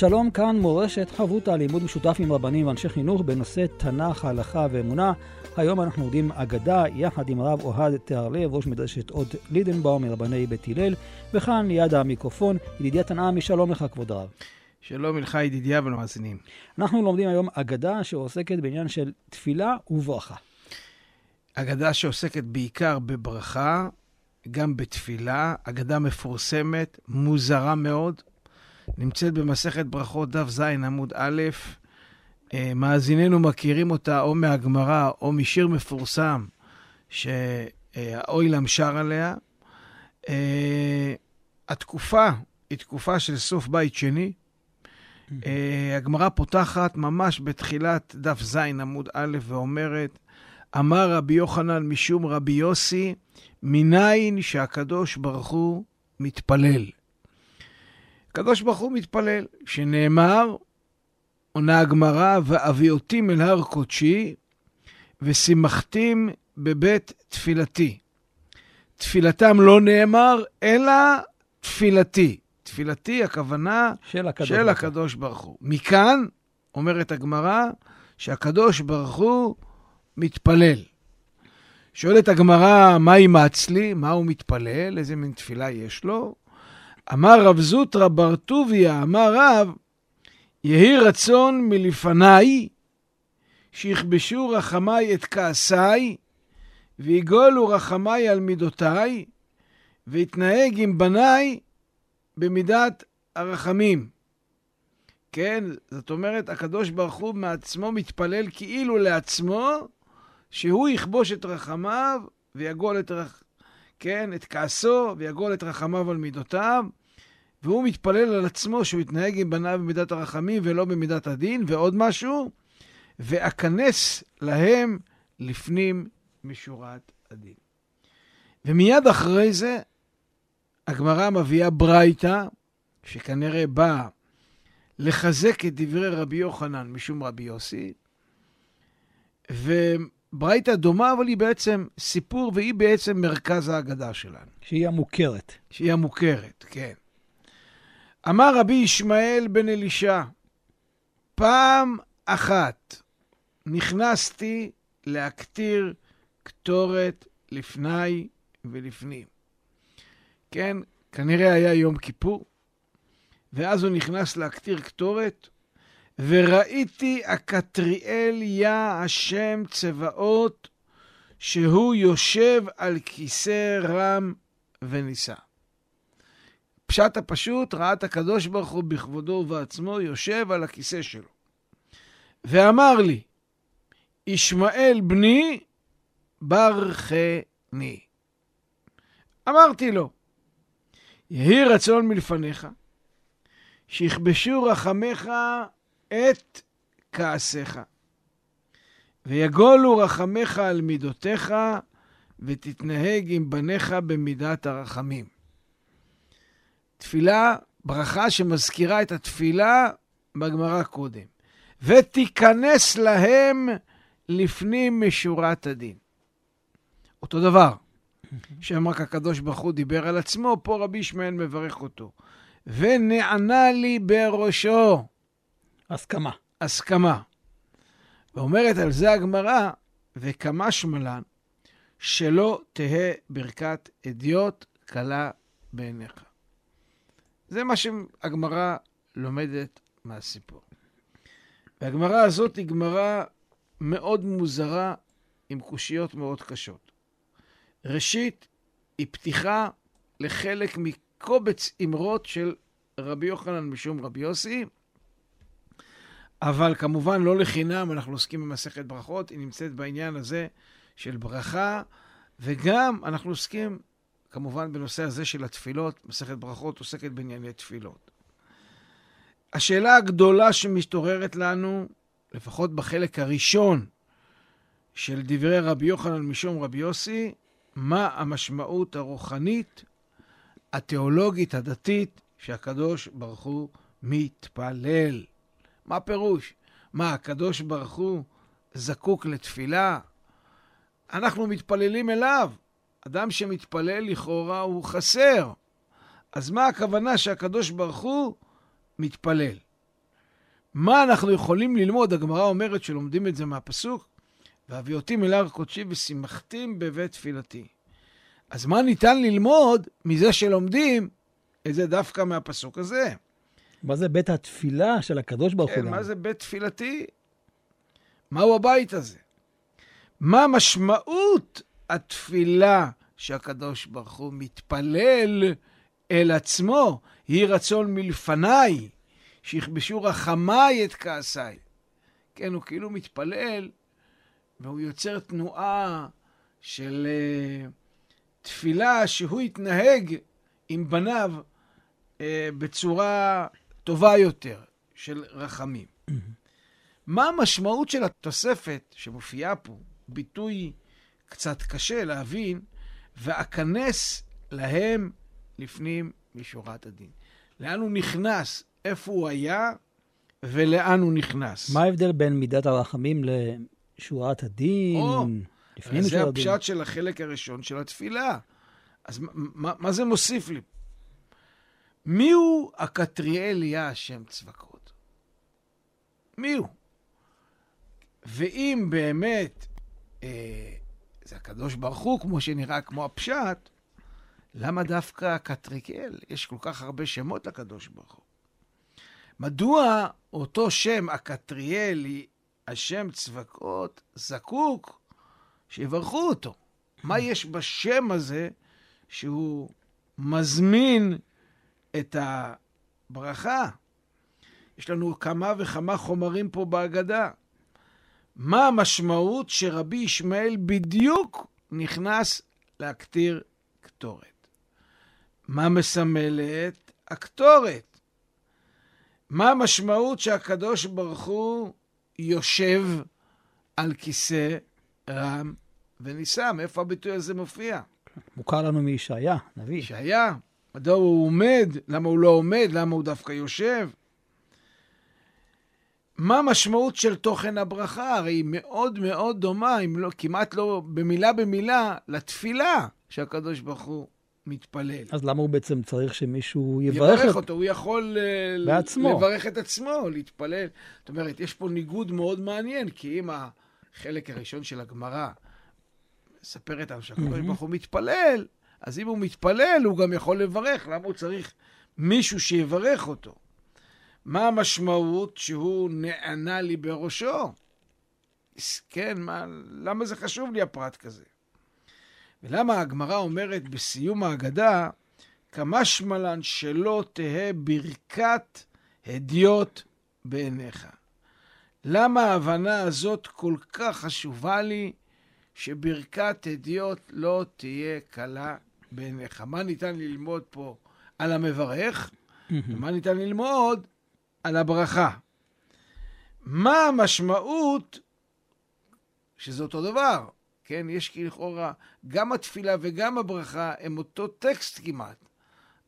שלום, כאן מורשת חברותא לימוד משותף עם רבנים ואנשי חינוך בנושא תנ"ך, הלכה ואמונה. היום אנחנו עובדים אגדה יחד עם הרב אוהד תיארלב, ראש מדרשת עוד לידנבאום מרבני בית הלל, וכאן ליד המיקרופון, ידידיה תנעמי, שלום לך כבוד הרב. שלום לך ידידיה ולמאזינים. אנחנו לומדים היום אגדה שעוסקת בעניין של תפילה וברכה. אגדה שעוסקת בעיקר בברכה, גם בתפילה, אגדה מפורסמת, מוזרה מאוד, נמצאת במסכת ברכות דף ז עמוד א', אה, מאזיננו מכירים אותה או מהגמרא או משיר מפורסם שהאוילם שר עליה. אה, התקופה היא תקופה של סוף בית שני. אה, הגמרא פותחת ממש בתחילת דף ז עמוד א' ואומרת, אמר רבי יוחנן משום רבי יוסי, מניין שהקדוש ברוך הוא מתפלל. הקדוש ברוך הוא מתפלל, שנאמר, עונה הגמרא, ואביאותים אל הר קודשי, ושימחתים בבית תפילתי. תפילתם לא נאמר, אלא תפילתי. תפילתי, הכוונה של הקדוש, של הקדוש ברוך הוא. מכאן, אומרת הגמרא, שהקדוש ברוך הוא מתפלל. שואלת הגמרא, מה אימץ לי? מה הוא מתפלל? איזה מין תפילה יש לו? אמר רב זוטרא בר טוביה, אמר רב, יהי רצון מלפניי, שיכבשו רחמיי את כעסיי, ויגולו רחמיי על מידותיי, ויתנהג עם בניי במידת הרחמים. כן, זאת אומרת, הקדוש ברוך הוא מעצמו מתפלל כאילו לעצמו, שהוא יכבוש את רחמיו ויגול את, רח... כן, את כעסו ויגול את רחמיו על מידותיו. והוא מתפלל על עצמו שהוא יתנהג עם בניו במידת הרחמים ולא במידת הדין, ועוד משהו, ואכנס להם לפנים משורת הדין. ומיד אחרי זה, הגמרא מביאה ברייתא, שכנראה באה לחזק את דברי רבי יוחנן משום רבי יוסי, וברייתא דומה, אבל היא בעצם סיפור, והיא בעצם מרכז ההגדה שלנו. שהיא המוכרת. שהיא המוכרת, כן. אמר רבי ישמעאל בן אלישע, פעם אחת נכנסתי להקטיר קטורת לפני ולפנים. כן, כנראה היה יום כיפור, ואז הוא נכנס להקטיר קטורת, וראיתי הקטריאל יא השם צבאות, שהוא יושב על כיסא רם ונישא. פשט הפשוט, ראה את הקדוש ברוך הוא בכבודו ובעצמו יושב על הכיסא שלו. ואמר לי, ישמעאל בני ברכני. אמרתי לו, יהי רצון מלפניך, שיכבשו רחמך את כעסיך, ויגולו רחמך על מידותיך, ותתנהג עם בניך במידת הרחמים. תפילה, ברכה שמזכירה את התפילה בגמרא קודם. ותיכנס להם לפנים משורת הדין. אותו דבר, שם רק הקדוש ברוך הוא דיבר על עצמו, פה רבי ישמעאל מברך אותו. ונענה לי בראשו. הסכמה. הסכמה. ואומרת על זה הגמרא, וכמה שמלן, שלא תהא ברכת אדיוט קלה בעיניך. זה מה שהגמרא לומדת מהסיפור. והגמרא הזאת היא גמרא מאוד מוזרה, עם קושיות מאוד קשות. ראשית, היא פתיחה לחלק מקובץ אמרות של רבי יוחנן משום רבי יוסי, אבל כמובן לא לחינם, אנחנו עוסקים במסכת ברכות, היא נמצאת בעניין הזה של ברכה, וגם אנחנו עוסקים כמובן בנושא הזה של התפילות, מסכת ברכות עוסקת בענייני תפילות. השאלה הגדולה שמתעוררת לנו, לפחות בחלק הראשון של דברי רבי יוחנן משום רבי יוסי, מה המשמעות הרוחנית, התיאולוגית, הדתית, שהקדוש ברוך הוא מתפלל. מה הפירוש? מה, הקדוש ברוך הוא זקוק לתפילה? אנחנו מתפללים אליו. אדם שמתפלל לכאורה הוא חסר. אז מה הכוונה שהקדוש ברוך הוא מתפלל? מה אנחנו יכולים ללמוד? הגמרא אומרת שלומדים את זה מהפסוק, והביאותים אל הר קודשי ושימחתים בבית תפילתי. אז מה ניתן ללמוד מזה שלומדים את זה דווקא מהפסוק הזה? מה זה בית התפילה של הקדוש ברוך הוא? כן, מה זה בית תפילתי? מהו הבית הזה? מה משמעות התפילה שהקדוש ברוך הוא מתפלל אל עצמו? יהי רצון מלפניי, שיכבשו רחמיי את כעסיי. כן, הוא כאילו מתפלל, והוא יוצר תנועה של uh, תפילה שהוא יתנהג עם בניו uh, בצורה טובה יותר של רחמים. מה המשמעות של התוספת שמופיעה פה? ביטוי קצת קשה להבין, ואכנס להם לפנים משורת הדין. לאן הוא נכנס, איפה הוא היה ולאן הוא נכנס. מה ההבדל בין מידת הרחמים לשורת הדין? או, לפנים זה משורת הדין? הפשט של החלק הראשון של התפילה. אז מה, מה, מה זה מוסיף לי? מיהו הקטריאל יהיה השם צבקות? מיהו? ואם באמת אה, זה הקדוש ברוך הוא, כמו שנראה כמו הפשט, למה דווקא הקטריאל? יש כל כך הרבה שמות לקדוש ברוך הוא. מדוע אותו שם, הקטריאלי, השם צבקות, זקוק שיברכו אותו? מה יש בשם הזה שהוא מזמין את הברכה? יש לנו כמה וכמה חומרים פה בהגדה. מה המשמעות שרבי ישמעאל בדיוק נכנס להקטיר קטורת? מה מסמלת הקטורת? מה המשמעות שהקדוש ברוך הוא יושב על כיסא רם ונישא? מאיפה הביטוי הזה מופיע? מוכר לנו מישעיה, נביא. שהיה. מדוע הוא עומד? למה הוא לא עומד? למה הוא דווקא יושב? מה המשמעות של תוכן הברכה? הרי היא מאוד מאוד דומה, אם לא, כמעט לא במילה במילה, לתפילה שהקדוש ברוך הוא מתפלל. אז למה הוא בעצם צריך שמישהו יברך יברך אותו? אותו, הוא יכול אה, בעצמו. לברך את עצמו, להתפלל. זאת אומרת, יש פה ניגוד מאוד מעניין, כי אם החלק הראשון של הגמרא מספרת לנו שהקדוש מהמם. ברוך הוא מתפלל, אז אם הוא מתפלל, הוא גם יכול לברך. למה הוא צריך מישהו שיברך אותו? מה המשמעות שהוא נענה לי בראשו? כן, מה, למה זה חשוב לי הפרט כזה? ולמה הגמרא אומרת בסיום ההגדה, כמשמע לן שלא תהא ברכת הדיוט בעיניך. למה ההבנה הזאת כל כך חשובה לי, שברכת הדיוט לא תהיה קלה בעיניך? מה ניתן ללמוד פה על המברך? ומה ניתן ללמוד על הברכה? מה המשמעות, שזה אותו דבר, כן? יש לכאורה, גם התפילה וגם הברכה הם אותו טקסט כמעט.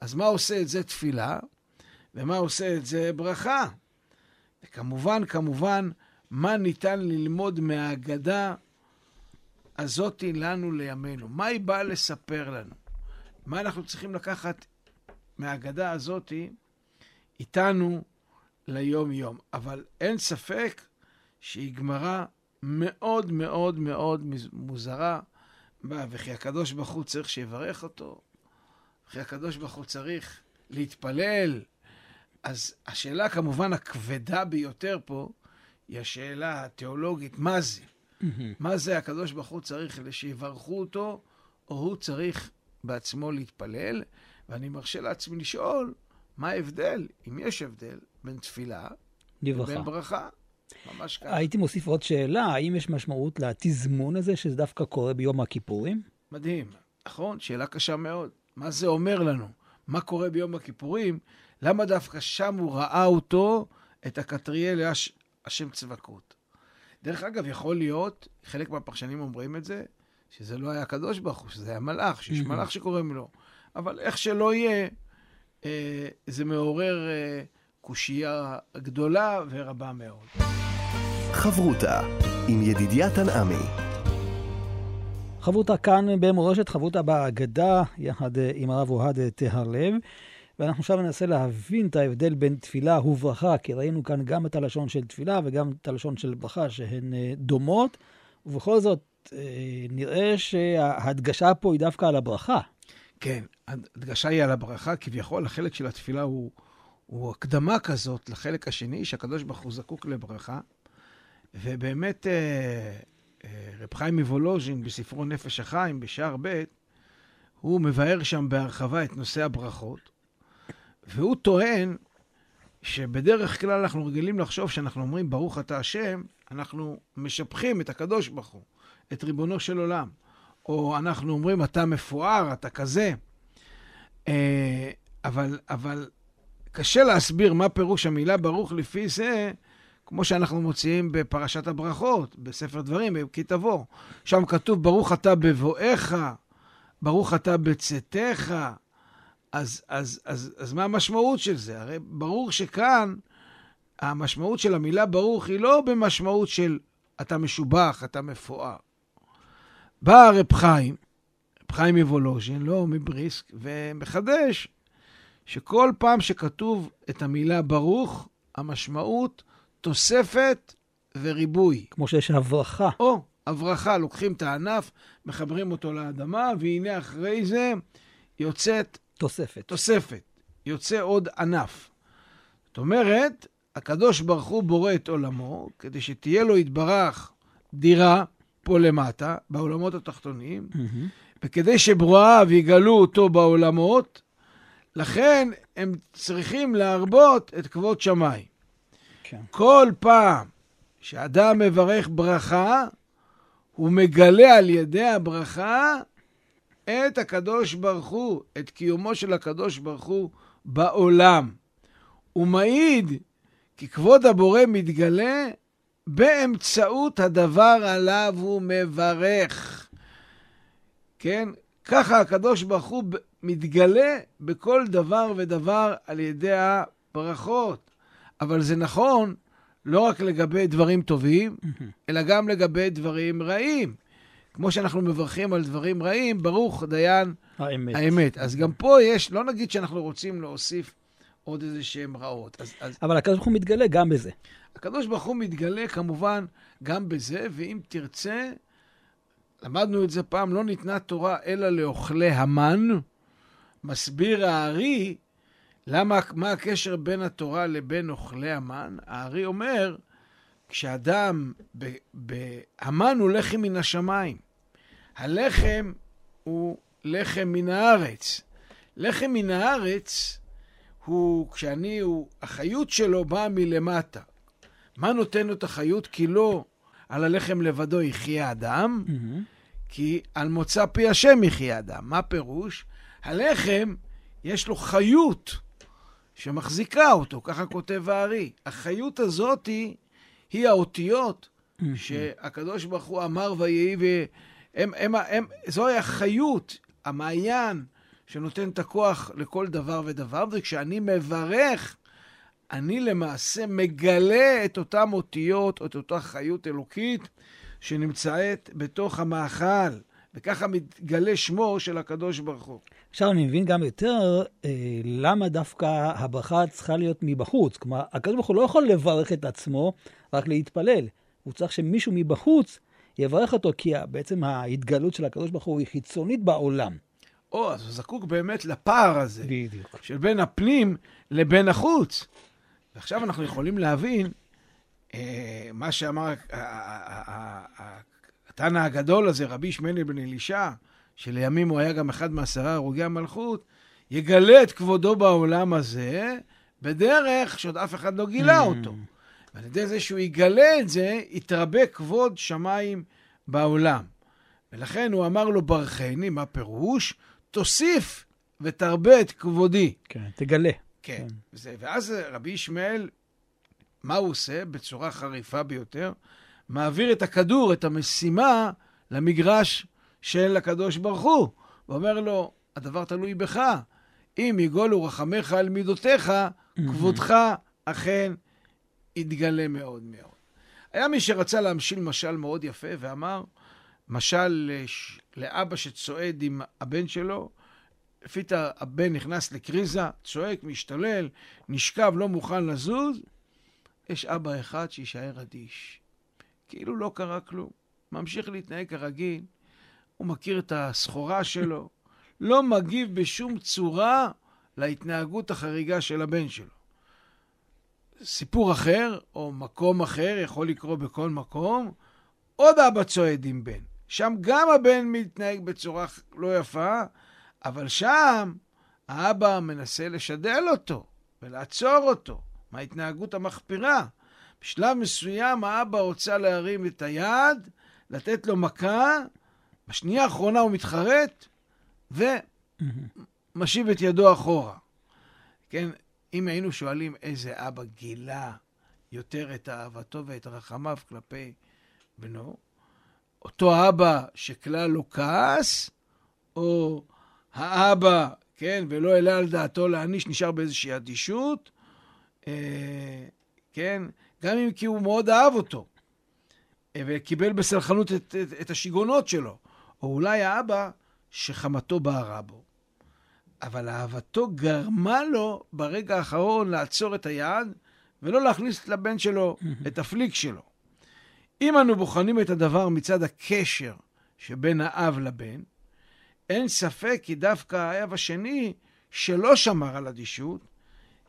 אז מה עושה את זה תפילה, ומה עושה את זה ברכה? וכמובן, כמובן, מה ניתן ללמוד מהאגדה הזאתי לנו לימינו? מה היא באה לספר לנו? מה אנחנו צריכים לקחת מהאגדה הזאתי איתנו ליום-יום? אבל אין ספק שהיא גמרא מאוד מאוד מאוד מוזרה. וכי הקדוש ברוך הוא צריך שיברך אותו? וכי הקדוש ברוך הוא צריך להתפלל? אז השאלה כמובן הכבדה ביותר פה היא השאלה התיאולוגית, מה זה? מה זה הקדוש ברוך הוא צריך שיברכו אותו, או הוא צריך בעצמו להתפלל? ואני מרשה לעצמי לשאול, מה ההבדל, אם יש הבדל, בין תפילה לברכה. לבין ברכה? ממש ככה. הייתי מוסיף עוד שאלה, האם יש משמעות לתזמון הזה, שזה דווקא קורה ביום הכיפורים? מדהים, נכון? שאלה קשה מאוד. מה זה אומר לנו? מה קורה ביום הכיפורים? למה דווקא שם הוא ראה אותו, את הקטריאל הש, השם צבקות? דרך אגב, יכול להיות, חלק מהפרשנים אומרים את זה, שזה לא היה הקדוש ברוך הוא, שזה היה מלאך, שיש מלאך שקוראים לו. אבל איך שלא יהיה, אה, זה מעורר אה, קושייה גדולה ורבה מאוד. חברותה עם ידידיה תנעמי. חברותה כאן במורשת, חברותה באגדה, יחד אה, עם הרב אוהד אה, טהרלב. ואנחנו עכשיו ננסה להבין את ההבדל בין תפילה וברכה, כי ראינו כאן גם את הלשון של תפילה וגם את הלשון של ברכה, שהן אה, דומות, ובכל זאת נראה שההדגשה פה היא דווקא על הברכה. כן, ההדגשה היא על הברכה, כביכול החלק של התפילה הוא, הוא הקדמה כזאת לחלק השני, שהקדוש ברוך הוא זקוק לברכה. ובאמת, אה, אה, רב חיים מוולוז'ין בספרו נפש החיים, בשער ב', הוא מבאר שם בהרחבה את נושא הברכות, והוא טוען שבדרך כלל אנחנו רגילים לחשוב שאנחנו אומרים ברוך אתה השם, אנחנו משבחים את הקדוש ברוך הוא, את ריבונו של עולם. או אנחנו אומרים, אתה מפואר, אתה כזה. אה, אבל, אבל קשה להסביר מה פירוש המילה ברוך לפי זה, כמו שאנחנו מוציאים בפרשת הברכות, בספר דברים, כי תבוא. שם כתוב, ברוך אתה בבואך, ברוך אתה בצאתך. אז, אז, אז, אז מה המשמעות של זה? הרי ברור שכאן המשמעות של המילה ברוך היא לא במשמעות של אתה משובח, אתה מפואר. בא רב חיים, רב חיים מוולוז'ין, לא מבריסק, ומחדש שכל פעם שכתוב את המילה ברוך, המשמעות תוספת וריבוי. כמו שיש הברכה. או, הברכה, לוקחים את הענף, מחברים אותו לאדמה, והנה אחרי זה יוצאת... תוספת. תוספת. יוצא עוד ענף. זאת אומרת, הקדוש ברוך הוא בורא את עולמו, כדי שתהיה לו יתברך דירה פה למטה, בעולמות התחתונים, mm-hmm. וכדי שברואיו יגלו אותו בעולמות, לכן הם צריכים להרבות את כבוד שמיים. כן. כל פעם שאדם מברך ברכה, הוא מגלה על ידי הברכה את הקדוש ברוך הוא, את קיומו של הקדוש ברוך הוא בעולם. הוא מעיד כי כבוד הבורא מתגלה באמצעות הדבר עליו הוא מברך. כן? ככה הקדוש ברוך הוא מתגלה בכל דבר ודבר על ידי הברכות. אבל זה נכון לא רק לגבי דברים טובים, אלא גם לגבי דברים רעים. כמו שאנחנו מברכים על דברים רעים, ברוך דיין האמת. האמת. אז גם פה יש, לא נגיד שאנחנו רוצים להוסיף עוד איזה שהן רעות. אז, אז... אבל הקדוש ברוך הוא מתגלה גם בזה. הקדוש ברוך הוא מתגלה כמובן גם בזה, ואם תרצה, למדנו את זה פעם, לא ניתנה תורה אלא לאוכלי המן. מסביר הארי, למה, מה הקשר בין התורה לבין אוכלי המן? הארי אומר, כשאדם, המן הוא לחם מן השמיים. הלחם הוא לחם מן הארץ. לחם מן הארץ הוא, כשאני, הוא, החיות שלו באה מלמטה. מה נותן לו את החיות? כי לא על הלחם לבדו יחיה אדם, mm-hmm. כי על מוצא פי השם יחיה אדם. מה פירוש? הלחם, יש לו חיות שמחזיקה אותו, ככה כותב הארי. החיות הזאת היא, היא האותיות. שהקדוש ברוך הוא אמר ויהי, והם, הם, הם, זוהי החיות, המעיין שנותן את הכוח לכל דבר ודבר, וכשאני מברך, אני למעשה מגלה את אותן אותיות, את אותה חיות אלוקית שנמצאת בתוך המאכל, וככה מתגלה שמו של הקדוש ברוך הוא. עכשיו אני מבין גם יותר אה, למה דווקא הברכה צריכה להיות מבחוץ. כלומר, הקדוש ברוך הוא לא יכול לברך את עצמו, רק להתפלל. הוא צריך שמישהו מבחוץ יברך אותו, כי בעצם ההתגלות של הקדוש ברוך הוא היא חיצונית בעולם. או, אז הוא זקוק באמת לפער הזה. בדיוק. של בין הפנים לבין החוץ. ועכשיו אנחנו יכולים להבין אה, מה שאמר התנא הגדול הזה, רבי ישמעאל בן אלישע, שלימים הוא היה גם אחד מעשרה הרוגי המלכות, יגלה את כבודו בעולם הזה בדרך שעוד אף אחד לא גילה mm. אותו. ועל ידי זה שהוא יגלה את זה, יתרבה כבוד שמיים בעולם. ולכן הוא אמר לו, ברכני, מה פירוש? תוסיף ותרבה את כבודי. כן, תגלה. כן. כן. זה, ואז רבי ישמעאל, מה הוא עושה? בצורה חריפה ביותר, מעביר את הכדור, את המשימה, למגרש של הקדוש ברוך הוא. ואומר לו, הדבר תלוי בך. אם יגולו רחמך על מידותיך, כבודך אכן יתגלה מאוד מאוד. היה מי שרצה להמשיל משל מאוד יפה ואמר, משל לאבא שצועד עם הבן שלו, לפית הבן נכנס לקריזה, צועק, משתולל, נשכב, לא מוכן לזוז, יש אבא אחד שיישאר אדיש. כאילו לא קרה כלום. ממשיך להתנהג כרגיל, הוא מכיר את הסחורה שלו, לא מגיב בשום צורה להתנהגות החריגה של הבן שלו. סיפור אחר, או מקום אחר, יכול לקרות בכל מקום, עוד אבא צועד עם בן. שם גם הבן מתנהג בצורה לא יפה, אבל שם האבא מנסה לשדל אותו ולעצור אותו מההתנהגות המחפירה. בשלב מסוים האבא רוצה להרים את היד, לתת לו מכה, בשנייה האחרונה הוא מתחרט ומשיב את ידו אחורה. כן, אם היינו שואלים איזה אבא גילה יותר את אהבתו ואת רחמיו כלפי בנו, אותו אבא שכלל לא כעס, או האבא, כן, ולא העלה על דעתו להעניש, נשאר באיזושהי אדישות, אה, כן, גם אם כי הוא מאוד אהב אותו, אה, וקיבל בסלחנות את, את, את השיגעונות שלו, או אולי האבא שחמתו בערה בו. אבל אהבתו גרמה לו ברגע האחרון לעצור את היד ולא להכניס לבן שלו את הפליק שלו. אם אנו בוחנים את הדבר מצד הקשר שבין האב לבן, אין ספק כי דווקא האב השני, שלא שמר על אדישות,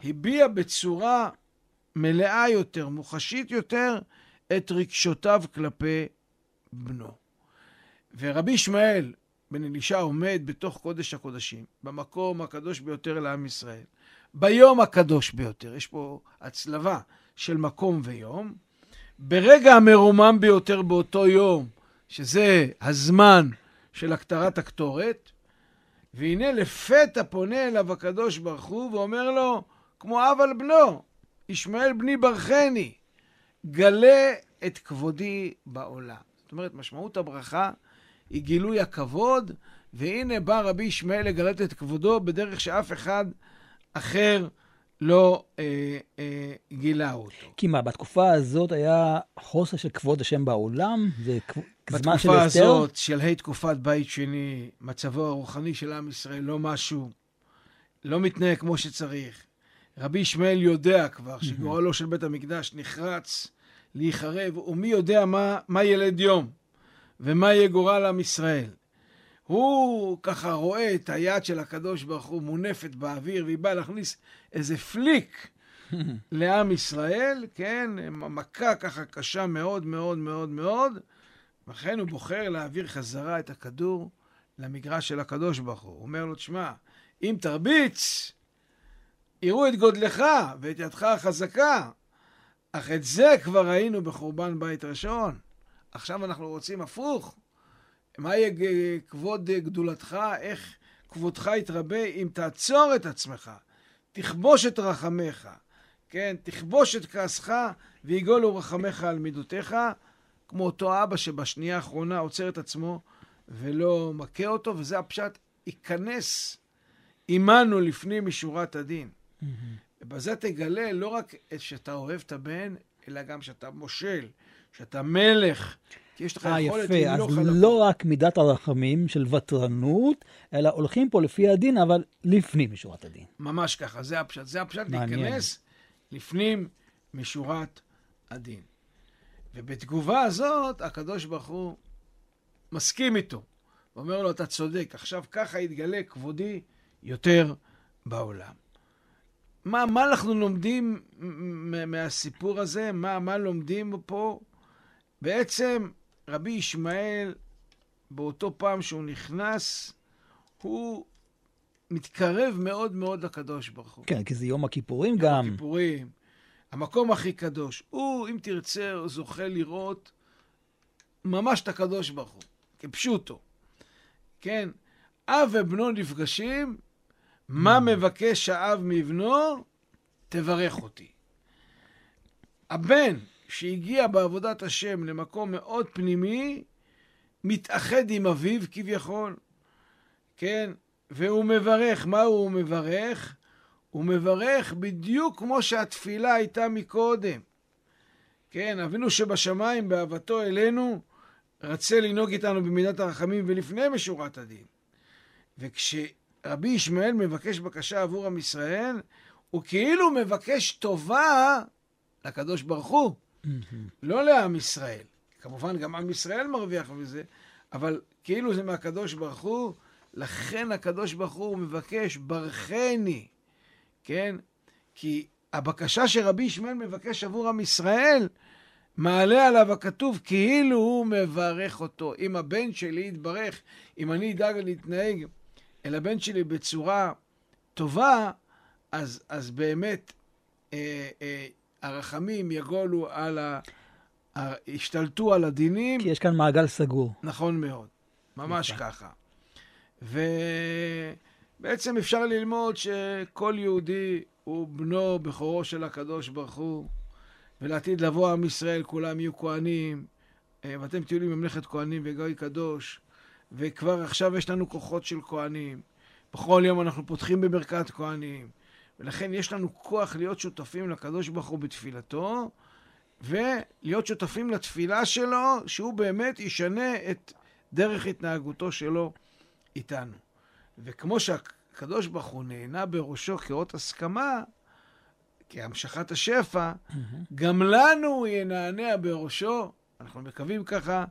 הביע בצורה מלאה יותר, מוחשית יותר, את רגשותיו כלפי בנו. ורבי ישמעאל בן אלישע עומד בתוך קודש הקודשים, במקום הקדוש ביותר לעם ישראל, ביום הקדוש ביותר, יש פה הצלבה של מקום ויום, ברגע המרומם ביותר באותו יום, שזה הזמן של הכתרת הקטורת, והנה לפתע פונה אליו הקדוש ברוך הוא ואומר לו, כמו אב על בנו, ישמעאל בני ברכני, גלה את כבודי בעולם. זאת אומרת, משמעות הברכה היא גילוי הכבוד, והנה בא רבי ישמעאל לגלות את כבודו בדרך שאף אחד אחר לא אה, אה, גילה אותו. כי מה, בתקופה הזאת היה חוסר של כבוד השם בעולם? זה כב- זמן של בתקופה אסתר? הזאת, שלהי תקופת בית שני, מצבו הרוחני של עם ישראל לא משהו, לא מתנהג כמו שצריך. רבי ישמעאל יודע כבר שגורלו של בית המקדש נחרץ להיחרב, ומי יודע מה, מה ילד יום ומה יהיה גורל עם ישראל. הוא ככה רואה את היד של הקדוש ברוך הוא מונפת באוויר, והיא באה להכניס איזה פליק לעם ישראל, כן? מכה ככה קשה מאוד מאוד מאוד מאוד, לכן הוא בוחר להעביר חזרה את הכדור למגרש של הקדוש ברוך הוא. הוא אומר לו, תשמע, אם תרביץ, יראו את גודלך ואת ידך החזקה, אך את זה כבר ראינו בחורבן בית ראשון. עכשיו אנחנו רוצים הפוך. מה יהיה כבוד גדולתך, איך כבודך יתרבה אם תעצור את עצמך, תכבוש את רחמיך, כן, תכבוש את כעסך ויגולו רחמיך על מידותיך, כמו אותו אבא שבשנייה האחרונה עוצר את עצמו ולא מכה אותו, וזה הפשט, ייכנס עמנו לפנים משורת הדין. ובזה תגלה לא רק את שאתה אוהב את הבן, אלא גם שאתה מושל, שאתה מלך, כי יש לך אה, יכולת יפה. אז למלוך. לא רק מידת הרחמים של ותרנות, אלא הולכים פה לפי הדין, אבל לפנים משורת הדין. ממש ככה, זה הפשט. זה הפשט. להיכנס לפנים משורת הדין. ובתגובה הזאת, הקדוש ברוך הוא מסכים איתו. ואומר לו, אתה צודק, עכשיו ככה יתגלה כבודי יותר בעולם. מה, מה אנחנו לומדים מהסיפור הזה? מה, מה לומדים פה? בעצם רבי ישמעאל, באותו פעם שהוא נכנס, הוא מתקרב מאוד מאוד לקדוש ברוך הוא. כן, כי זה יום הכיפורים גם. הכיפורים, המקום הכי קדוש. הוא, אם תרצה, זוכה לראות ממש את הקדוש ברוך הוא, כפשוטו. כן, אב ובנו נפגשים, מה מבקש האב מבנו? תברך אותי. הבן שהגיע בעבודת השם למקום מאוד פנימי, מתאחד עם אביו כביכול, כן? והוא מברך. מה הוא מברך? הוא מברך בדיוק כמו שהתפילה הייתה מקודם. כן, אבינו שבשמיים באהבתו אלינו, רצה לנהוג איתנו במידת הרחמים ולפני משורת הדין. וכשרבי ישמעאל מבקש בקשה עבור עם ישראל, הוא כאילו מבקש טובה לקדוש ברוך הוא, לא לעם ישראל. כמובן, גם עם ישראל מרוויח מזה, אבל כאילו זה מהקדוש ברוך הוא, לכן הקדוש ברוך הוא מבקש, ברכני, כן? כי הבקשה שרבי ישמעאל מבקש עבור עם ישראל, מעלה עליו הכתוב כאילו הוא מברך אותו. אם הבן שלי יתברך, אם אני אדאג להתנהג אל הבן שלי בצורה טובה, אז, אז באמת אה, אה, הרחמים יגולו על ה... השתלטו על הדינים. כי יש כאן מעגל סגור. נכון מאוד, ממש יפה. ככה. ובעצם אפשר ללמוד שכל יהודי הוא בנו בכורו של הקדוש ברוך הוא, ולעתיד לבוא עם ישראל כולם יהיו כהנים, אה, ואתם תהיו לי ממלכת כהנים וגוי קדוש, וכבר עכשיו יש לנו כוחות של כהנים. בכל יום אנחנו פותחים בברכת כהנים, ולכן יש לנו כוח להיות שותפים לקדוש ברוך הוא בתפילתו, ולהיות שותפים לתפילה שלו, שהוא באמת ישנה את דרך התנהגותו שלו איתנו. וכמו שהקדוש ברוך הוא נהנה בראשו כאות הסכמה, כהמשכת השפע, mm-hmm. גם לנו הוא ינענע בראשו, אנחנו מקווים ככה,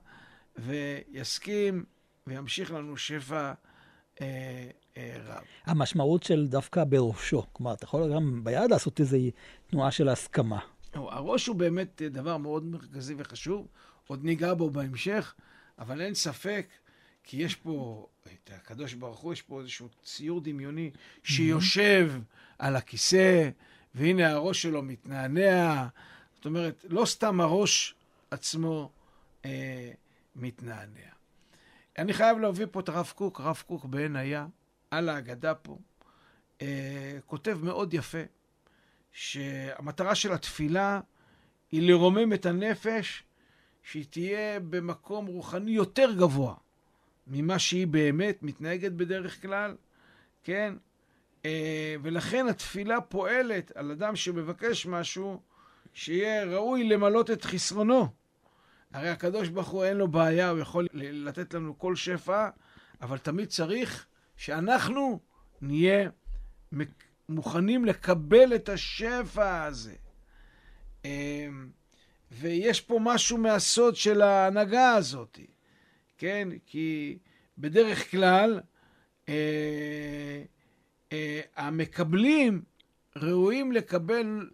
ויסכים וימשיך לנו שפע אה, רב. המשמעות של דווקא בראשו, כלומר, אתה יכול גם ביד לעשות איזו תנועה של הסכמה. הראש הוא באמת דבר מאוד מרכזי וחשוב, עוד ניגע בו בהמשך, אבל אין ספק, כי יש פה, את הקדוש ברוך הוא, יש פה איזשהו ציור דמיוני שיושב על הכיסא, והנה הראש שלו מתנענע. זאת אומרת, לא סתם הראש עצמו אה, מתנענע. אני חייב להביא פה את הרב קוק, הרב קוק בעין היה, על ההגדה פה, אה, כותב מאוד יפה. שהמטרה של התפילה היא לרומם את הנפש, שהיא תהיה במקום רוחני יותר גבוה ממה שהיא באמת מתנהגת בדרך כלל, כן? אה, ולכן התפילה פועלת על אדם שמבקש משהו, שיהיה ראוי למלות את חסרונו. הרי הקדוש ברוך הוא אין לו בעיה, הוא יכול לתת לנו כל שפע, אבל תמיד צריך שאנחנו נהיה מוכנים לקבל את השפע הזה. אמ, ויש פה משהו מהסוד של ההנהגה הזאת, כן? כי בדרך כלל אה, אה, המקבלים ראויים לקבל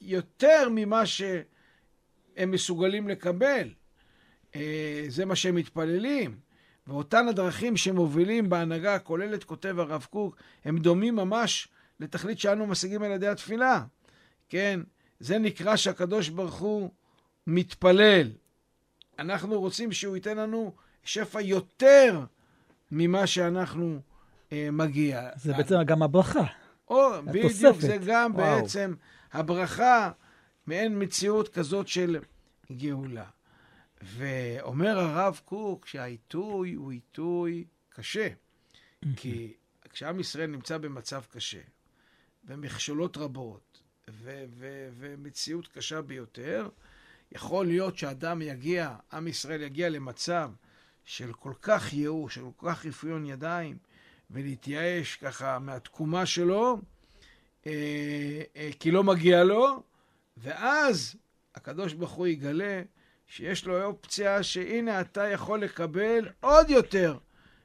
יותר ממה שהם מסוגלים לקבל. אה, זה מה שהם מתפללים. ואותן הדרכים שמובילים בהנהגה הכוללת, כותב הרב קוק, הם דומים ממש לתכלית שאנו משיגים על ידי התפילה. כן, זה נקרא שהקדוש ברוך הוא מתפלל. אנחנו רוצים שהוא ייתן לנו שפע יותר ממה שאנחנו אה, מגיע. זה בעצם גם הברכה. או, בדיוק, זה גם וואו. בעצם הברכה, מעין מציאות כזאת של גאולה. ואומר הרב קוק שהעיתוי הוא עיתוי קשה. כי כשעם ישראל נמצא במצב קשה, ומכשולות רבות, ו- ו- ומציאות קשה ביותר. יכול להיות שאדם יגיע, עם ישראל יגיע למצב של כל כך ייאוש, של כל כך רפיון ידיים, ולהתייאש ככה מהתקומה שלו, אה, אה, כי לא מגיע לו, ואז הקדוש ברוך הוא יגלה שיש לו אופציה שהנה אתה יכול לקבל עוד יותר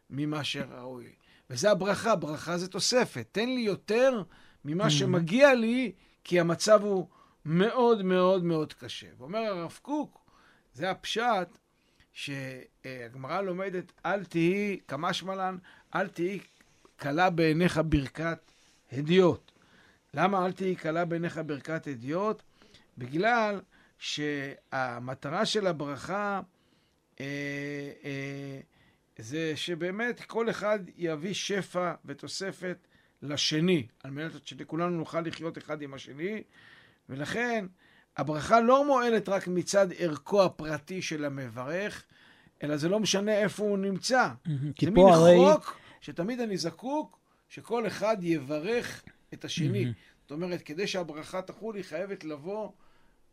ממה שראוי. וזה הברכה, ברכה זה תוספת. תן לי יותר ממה שמגיע לי, כי המצב הוא מאוד מאוד מאוד קשה. ואומר הרב קוק, זה הפשט, שהגמרא לומדת, אל תהי, כמשמע לן, אל תהי קלה בעיניך ברכת הדיוט. למה אל תהי קלה בעיניך ברכת הדיוט? בגלל שהמטרה של הברכה אה, אה, זה שבאמת כל אחד יביא שפע ותוספת לשני, על מנת שכולנו נוכל לחיות אחד עם השני, ולכן הברכה לא מועלת רק מצד ערכו הפרטי של המברך, אלא זה לא משנה איפה הוא נמצא. כי זה מין הרי... חוק שתמיד אני זקוק שכל אחד יברך את השני. זאת אומרת, כדי שהברכה תחול, היא חייבת לבוא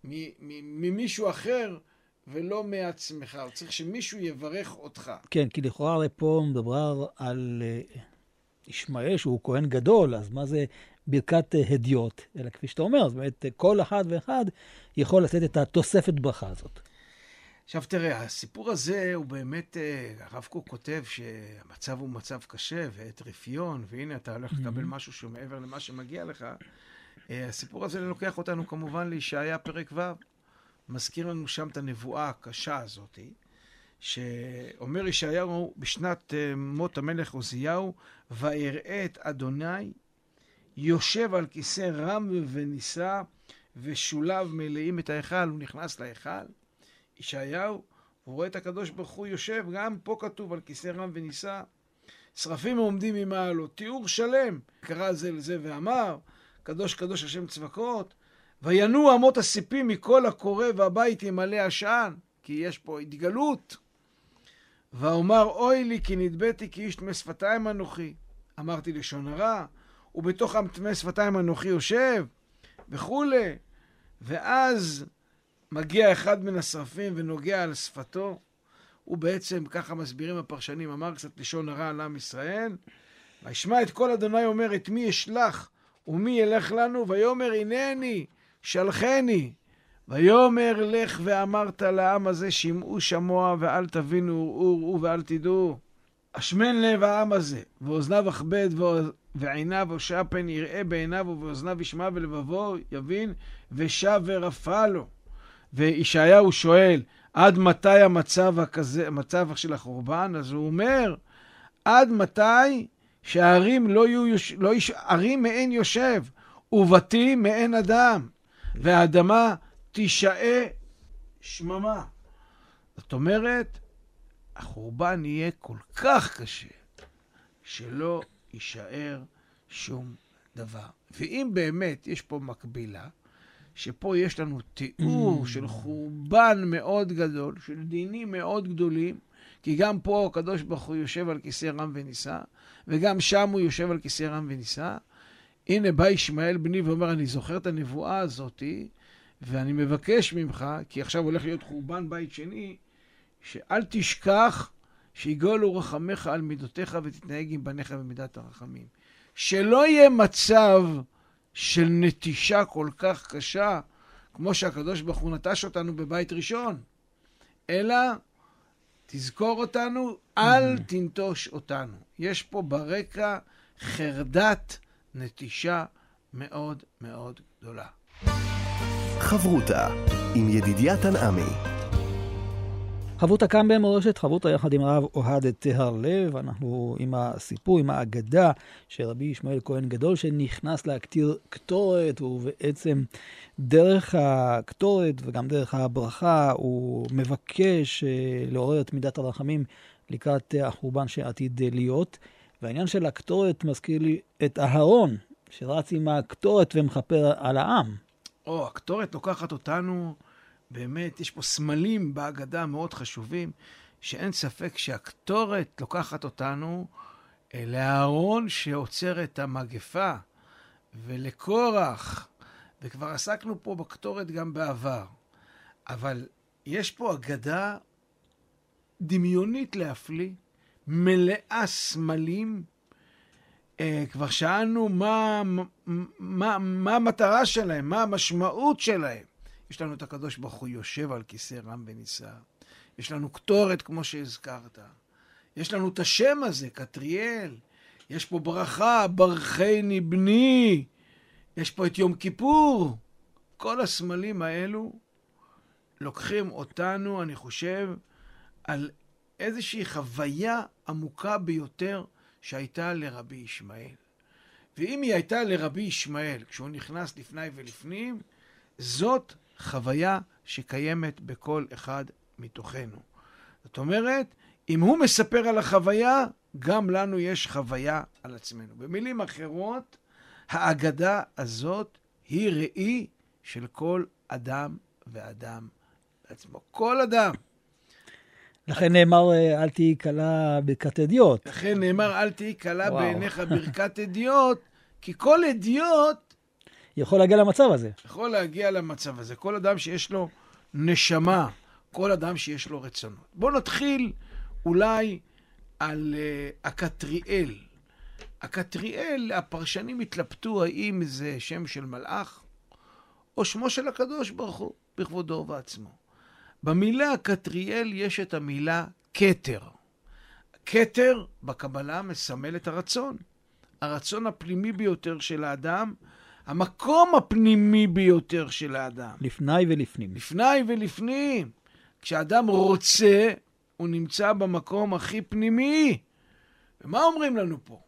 ממישהו אחר ולא מעצמך. צריך שמישהו יברך אותך. כן, כי לכאורה הרי פה מדובר על אה, ישמעאל שהוא כהן גדול, אז מה זה ברכת אה, הדיוט? אלא כפי שאתה אומר, זאת אומרת, אה, כל אחד ואחד יכול לתת את התוספת ברכה הזאת. עכשיו תראה, הסיפור הזה הוא באמת, הרב קוק כותב שהמצב הוא מצב קשה ועת רפיון, והנה אתה הולך לקבל משהו שהוא מעבר למה שמגיע לך. אה, הסיפור הזה לוקח אותנו כמובן לישעיה פרק ו', מזכיר לנו שם את הנבואה הקשה הזאת, שאומר ישעיהו בשנת אה, מות המלך עוזיהו, ויראה את אדוני יושב על כיסא רם ונישא, ושוליו מלאים את ההיכל, הוא נכנס להיכל. ישעיהו, הוא רואה את הקדוש ברוך הוא יושב, גם פה כתוב על כיסא רם ונישא. שרפים עומדים ממעלו, תיאור שלם. קרא זה לזה ואמר, קדוש קדוש השם צבקות, וינועו אמות הסיפים מכל הקורא והבית ימלא עשן, כי יש פה התגלות. ואומר אוי לי כי נדבתי כי איש טמא שפתיים אנוכי. אמרתי לשון הרע, ובתוך טמא שפתיים אנוכי יושב, וכולי. ואז מגיע אחד מן השרפים ונוגע על שפתו. הוא בעצם, ככה מסבירים הפרשנים, אמר קצת לשון הרע על עם ישראל. וישמע את כל אדוני אומר, את מי אשלח ומי ילך לנו? ויאמר, הנני, שלחני. ויאמר, לך ואמרת לעם הזה, שמעו שמוע ואל תבינו, ראו ראו ואל תדעו. אשמן לב העם הזה, ואוזניו אכבד, ועיניו הושע פן יראה בעיניו, ובאוזניו ישמע ולבבו יבין, ושב ורפא לו. וישעיהו שואל, עד מתי המצב הכזה, המצב של החורבן? אז הוא אומר, עד מתי שהערים לא יהיו, לא יש, ערים מעין יושב, ובתים מעין אדם, והאדמה תישאה שממה. זאת אומרת, החורבן יהיה כל כך קשה, שלא יישאר שום דבר. ואם באמת יש פה מקבילה, שפה יש לנו תיאור של חורבן מאוד גדול, של דינים מאוד גדולים, כי גם פה הקדוש ברוך הוא יושב על כיסא רם ונישא, וגם שם הוא יושב על כיסא רם ונישא. הנה בא ישמעאל בני ואומר, אני זוכר את הנבואה הזאתי, ואני מבקש ממך, כי עכשיו הולך להיות חורבן בית שני, שאל תשכח שיגולו רחמך על מידותיך ותתנהג עם בניך במידת הרחמים. שלא יהיה מצב של נטישה כל כך קשה, כמו שהקדוש ברוך הוא נטש אותנו בבית ראשון, אלא תזכור אותנו, אל תנטוש אותנו. יש פה ברקע חרדת נטישה מאוד מאוד גדולה. חברותה עם ידידיה תנעמי. חברותה כאן במורשת, חברותה יחד עם הרב אוהד טהר לב, אנחנו עם הסיפור, עם האגדה של רבי ישמעאל כהן גדול שנכנס להקטיר קטורת, ובעצם דרך הקטורת וגם דרך הברכה הוא מבקש אה, לעורר את מידת הרחמים לקראת החורבן שעתיד להיות. והעניין של הקטורת מזכיר לי את אהרון, שרץ עם הקטורת ומכפר על העם. או, הקטורת לוקחת אותנו, באמת, יש פה סמלים בהגדה מאוד חשובים, שאין ספק שהקטורת לוקחת אותנו לאהרון שעוצר את המגפה, ולקורח, וכבר עסקנו פה בקטורת גם בעבר. אבל יש פה אגדה דמיונית להפליא, מלאה סמלים. אה, כבר שאלנו מה, מה, מה המטרה שלהם, מה המשמעות שלהם. יש לנו את הקדוש ברוך הוא יושב על כיסא רם ונישא. יש לנו קטורת, כמו שהזכרת. יש לנו את השם הזה, קטריאל. יש פה ברכה, ברכני בני. יש פה את יום כיפור. כל הסמלים האלו לוקחים אותנו, אני חושב, על איזושהי חוויה עמוקה ביותר שהייתה לרבי ישמעאל. ואם היא הייתה לרבי ישמעאל כשהוא נכנס לפני ולפנים, זאת חוויה שקיימת בכל אחד מתוכנו. זאת אומרת, אם הוא מספר על החוויה, גם לנו יש חוויה על עצמנו. במילים אחרות, האגדה הזאת היא ראי של כל אדם ואדם בעצמו. כל אדם. לכן נאמר, אל תהיי קלה ברכת אדיוט. לכן נאמר, אל תהיי קלה. בעיניך ברכת אדיוט, כי כל אדיוט יכול להגיע למצב הזה. יכול להגיע למצב הזה. כל אדם שיש לו נשמה, כל אדם שיש לו רצונות. בואו נתחיל אולי על uh, הקטריאל. הקטריאל, הפרשנים התלבטו האם זה שם של מלאך או שמו של הקדוש ברוך הוא, בכבודו ובעצמו. במילה הקטריאל יש את המילה כתר. כתר בקבלה מסמל את הרצון. הרצון הפנימי ביותר של האדם, המקום הפנימי ביותר של האדם. לפני ולפנים. לפני ולפנים. כשאדם רוצה, הוא נמצא במקום הכי פנימי. ומה אומרים לנו פה?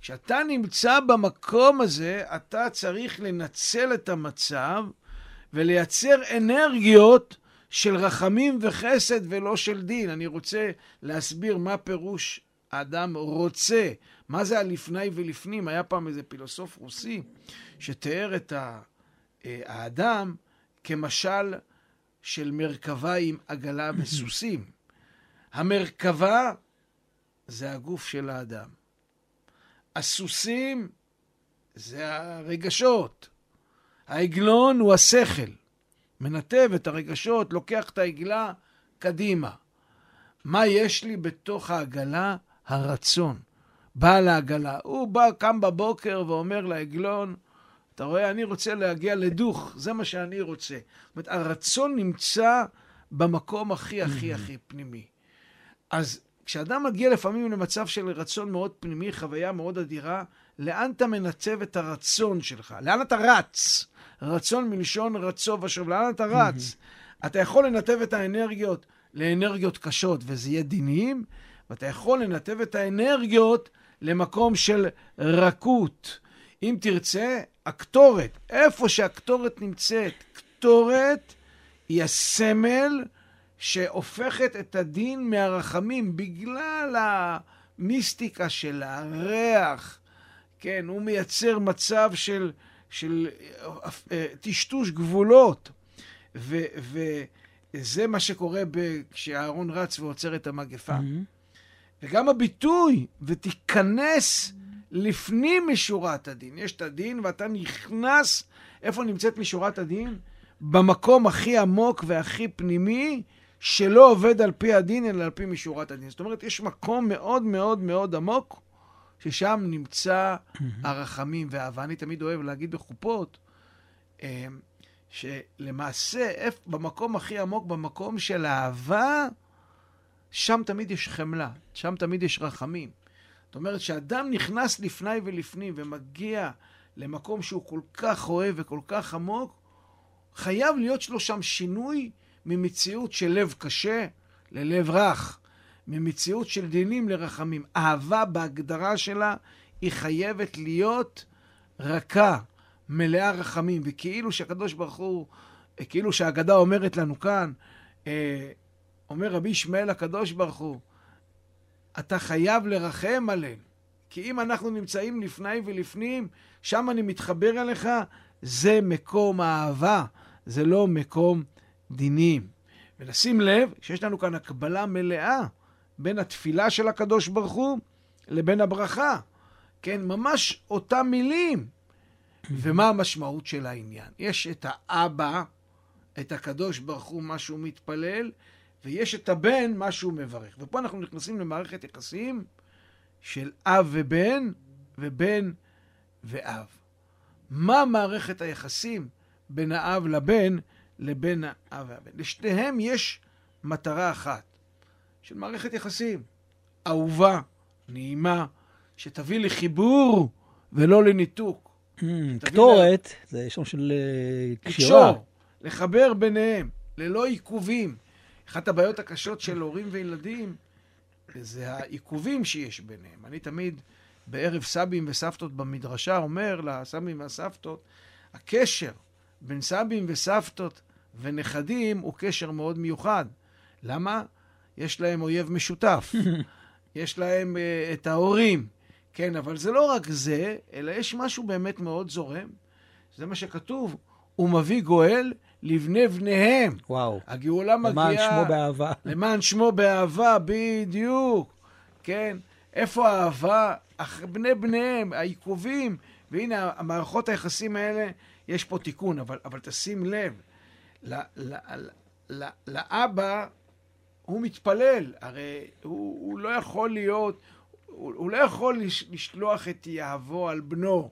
כשאתה נמצא במקום הזה, אתה צריך לנצל את המצב ולייצר אנרגיות של רחמים וחסד ולא של דין. אני רוצה להסביר מה פירוש האדם רוצה. מה זה הלפני ולפנים? היה פעם איזה פילוסוף רוסי שתיאר את אה, האדם כמשל של מרכבה עם עגלה וסוסים. המרכבה זה הגוף של האדם. הסוסים זה הרגשות. העגלון הוא השכל. מנתב את הרגשות, לוקח את העגלה קדימה. מה יש לי בתוך העגלה? הרצון. בעל העגלה. הוא בא, קם בבוקר ואומר לעגלון, אתה רואה, אני רוצה להגיע לדוך, זה מה שאני רוצה. זאת אומרת, הרצון נמצא במקום הכי הכי הכי פנימי. אז כשאדם מגיע לפעמים למצב של רצון מאוד פנימי, חוויה מאוד אדירה, לאן אתה מנצב את הרצון שלך? לאן אתה רץ? רצון מלשון רצו ושוב, לאן אתה רץ? אתה יכול לנתב את האנרגיות לאנרגיות קשות, וזה יהיה דינים, ואתה יכול לנתב את האנרגיות למקום של רכות. אם תרצה, הקטורת, איפה שהקטורת נמצאת, קטורת היא הסמל שהופכת את הדין מהרחמים בגלל המיסטיקה של הריח. כן, הוא מייצר מצב של, של אה, טשטוש גבולות. ו, וזה מה שקורה כשאהרון רץ ועוצר את המגפה. וגם הביטוי, ותיכנס לפנים משורת הדין. יש את הדין ואתה נכנס, איפה נמצאת משורת הדין? במקום הכי עמוק והכי פנימי, שלא עובד על פי הדין, אלא על פי משורת הדין. זאת אומרת, יש מקום מאוד מאוד מאוד עמוק, ששם נמצא הרחמים והאהבה. אני תמיד אוהב להגיד בחופות, אה, שלמעשה, במקום הכי עמוק, במקום של אהבה, שם תמיד יש חמלה, שם תמיד יש רחמים. זאת אומרת, כשאדם נכנס לפני ולפנים ומגיע למקום שהוא כל כך אוהב וכל כך עמוק, חייב להיות לו שם שינוי ממציאות של לב קשה ללב רך, ממציאות של דינים לרחמים. אהבה בהגדרה שלה היא חייבת להיות רכה, מלאה רחמים, וכאילו שהקדוש ברוך הוא, כאילו שהאגדה אומרת לנו כאן, אה, אומר רבי ישמעאל הקדוש ברוך הוא, אתה חייב לרחם עלינו. כי אם אנחנו נמצאים לפני ולפנים, שם אני מתחבר אליך, זה מקום האהבה, זה לא מקום דינים. ולשים לב שיש לנו כאן הקבלה מלאה בין התפילה של הקדוש ברוך הוא לבין הברכה. כן, ממש אותם מילים. ומה המשמעות של העניין? יש את האבא, את הקדוש ברוך הוא, מה שהוא מתפלל, ויש את הבן, מה שהוא מברך. ופה אנחנו נכנסים למערכת יחסים של אב ובן, ובן ואב. מה מערכת היחסים בין האב לבן לבין האב והבן? לשניהם יש מטרה אחת, של מערכת יחסים אהובה, נעימה, שתביא לחיבור ולא לניתוק. קטורת, זה שם של אה, קשירה. לקשור, לחבר ביניהם, ללא עיכובים. אחת הבעיות הקשות של הורים וילדים זה העיכובים שיש ביניהם. אני תמיד בערב סבים וסבתות במדרשה אומר לסבים והסבתות, הקשר בין סבים וסבתות ונכדים הוא קשר מאוד מיוחד. למה? יש להם אויב משותף. יש להם uh, את ההורים. כן, אבל זה לא רק זה, אלא יש משהו באמת מאוד זורם. זה מה שכתוב, הוא מביא גואל לבני בניהם. וואו. הגאולה מגיעה... למען שמו באהבה. למען שמו באהבה, בדיוק. כן, איפה האהבה? אח- בני בניהם, העיכובים, והנה, המערכות היחסים האלה, יש פה תיקון, אבל, אבל תשים לב, ל, ל, ל, ל, לאבא, הוא מתפלל, הרי הוא, הוא לא יכול להיות, הוא, הוא לא יכול לש, לשלוח את יהבו על בנו,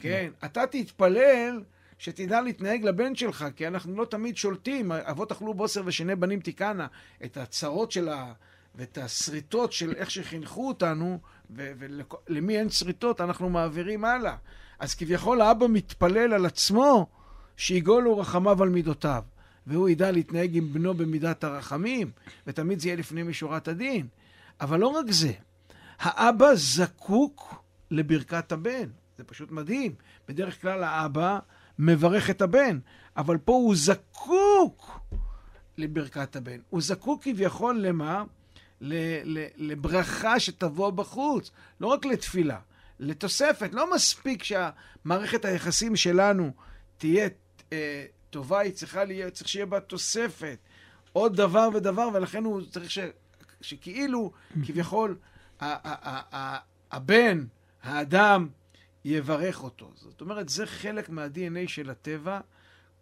כן? אתה תתפלל שתדע להתנהג לבן שלך, כי אנחנו לא תמיד שולטים, אבות אכלו בוסר ושני בנים תיקנה, את הצרות של ה... ואת השריטות של איך שחינכו אותנו, ולמי אין שריטות, אנחנו מעבירים הלאה. אז כביכול האבא מתפלל על עצמו שיגולו רחמיו על מידותיו, והוא ידע להתנהג עם בנו במידת הרחמים, ותמיד זה יהיה לפנים משורת הדין. אבל לא רק זה, האבא זקוק לברכת הבן. זה פשוט מדהים. בדרך כלל האבא מברך את הבן, אבל פה הוא זקוק לברכת הבן. הוא זקוק כביכול למה? לברכה שתבוא בחוץ, לא רק לתפילה, לתוספת. לא מספיק שהמערכת היחסים שלנו תהיה אה, טובה, היא צריכה להיות, צריך שיהיה בה תוספת. עוד דבר ודבר, ולכן הוא צריך ש, שכאילו, כביכול, ה- ה- הבן, האדם, יברך אותו. זאת אומרת, זה חלק מה-DNA של הטבע.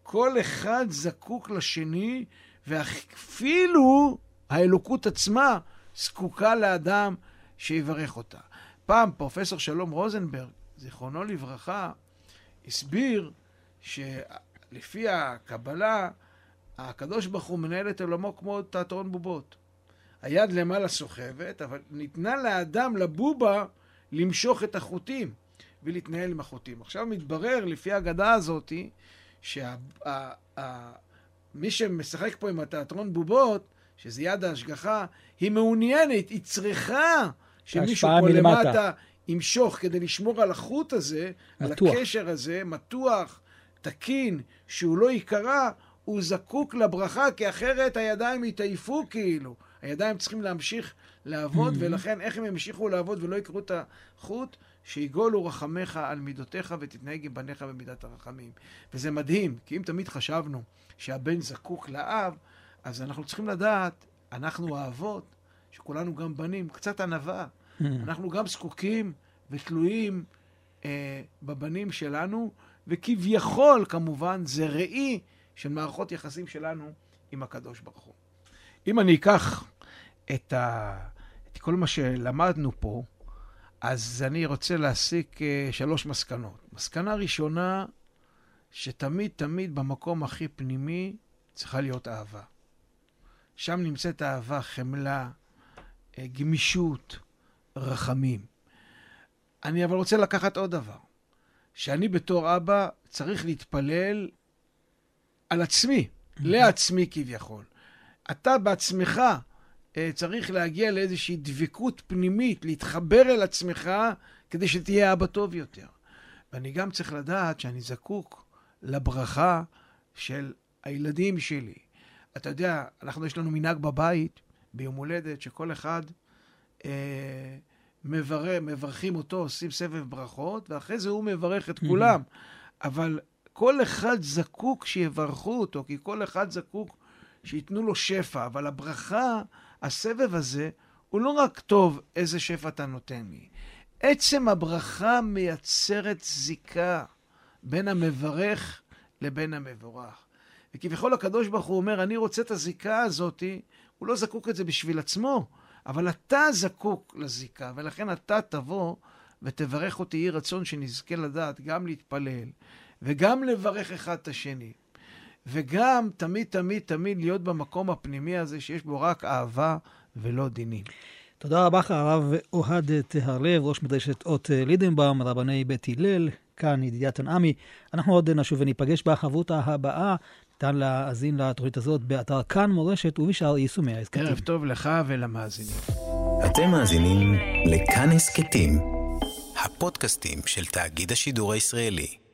כל אחד זקוק לשני, ואפילו האלוקות עצמה זקוקה לאדם שיברך אותה. פעם פרופסור שלום רוזנברג, זיכרונו לברכה, הסביר שלפי הקבלה, הקדוש ברוך הוא מנהל את עולמו כמו תיאטרון בובות. היד למעלה סוחבת, אבל ניתנה לאדם, לבובה, למשוך את החוטים ולהתנהל עם החוטים. עכשיו מתברר, לפי האגדה הזאת, שמי שמשחק פה עם התיאטרון בובות, שזה יד ההשגחה, היא מעוניינת, היא צריכה שמישהו פה. למטה ימשוך כדי לשמור על החוט הזה, מתוח. על הקשר הזה, מתוח, תקין, שהוא לא ייקרע, הוא זקוק לברכה, כי אחרת הידיים יתעייפו כאילו. הידיים צריכים להמשיך לעבוד, ולכן איך הם ימשיכו לעבוד ולא יקרו את החוט? שיגולו רחמך על מידותיך ותתנהג עם בניך במידת הרחמים. וזה מדהים, כי אם תמיד חשבנו שהבן זקוק לאב, אז אנחנו צריכים לדעת, אנחנו האבות, שכולנו גם בנים, קצת ענווה. אנחנו גם זקוקים ותלויים אה, בבנים שלנו, וכביכול, כמובן, זה ראי של מערכות יחסים שלנו עם הקדוש ברוך הוא. אם אני אקח את, ה... את כל מה שלמדנו פה, אז אני רוצה להסיק אה, שלוש מסקנות. מסקנה ראשונה, שתמיד תמיד במקום הכי פנימי צריכה להיות אהבה. שם נמצאת אהבה, חמלה, אה, גמישות, רחמים. אני אבל רוצה לקחת עוד דבר, שאני בתור אבא צריך להתפלל על עצמי, לעצמי כביכול. אתה בעצמך צריך להגיע לאיזושהי דבקות פנימית, להתחבר אל עצמך כדי שתהיה אבא טוב יותר. ואני גם צריך לדעת שאני זקוק לברכה של הילדים שלי. אתה יודע, אנחנו, יש לנו מנהג בבית, ביום הולדת, שכל אחד אה, מבר... מברכים אותו, עושים סבב ברכות, ואחרי זה הוא מברך את כולם. אבל כל אחד זקוק שיברכו אותו, כי כל אחד זקוק שייתנו לו שפע. אבל הברכה, הסבב הזה, הוא לא רק טוב איזה שפע אתה נותן לי. עצם הברכה מייצרת זיקה בין המברך לבין המבורך. וכביכול הקדוש ברוך הוא אומר, אני רוצה את הזיקה הזאתי, הוא לא זקוק את זה בשביל עצמו, אבל אתה זקוק לזיקה, ולכן אתה תבוא ותברך אותי, יהי רצון שנזכה לדעת גם להתפלל, וגם לברך אחד את השני, וגם תמיד תמיד תמיד להיות במקום הפנימי הזה שיש בו רק אהבה ולא דינים. תודה רבה לך, הרב אוהד טהרלב, ראש מדרשת אות לידנבאום, רבני בית הלל, כאן ידידיה תנעמי. אנחנו עוד נשוב וניפגש בחברותה הבאה. ניתן להאזין לתוכנית הזאת באתר כאן מורשת ובשאר יישומי ההסכתים. ערב טוב לך ולמאזינים. אתם מאזינים לכאן הסכתים, הפודקאסטים של תאגיד השידור הישראלי.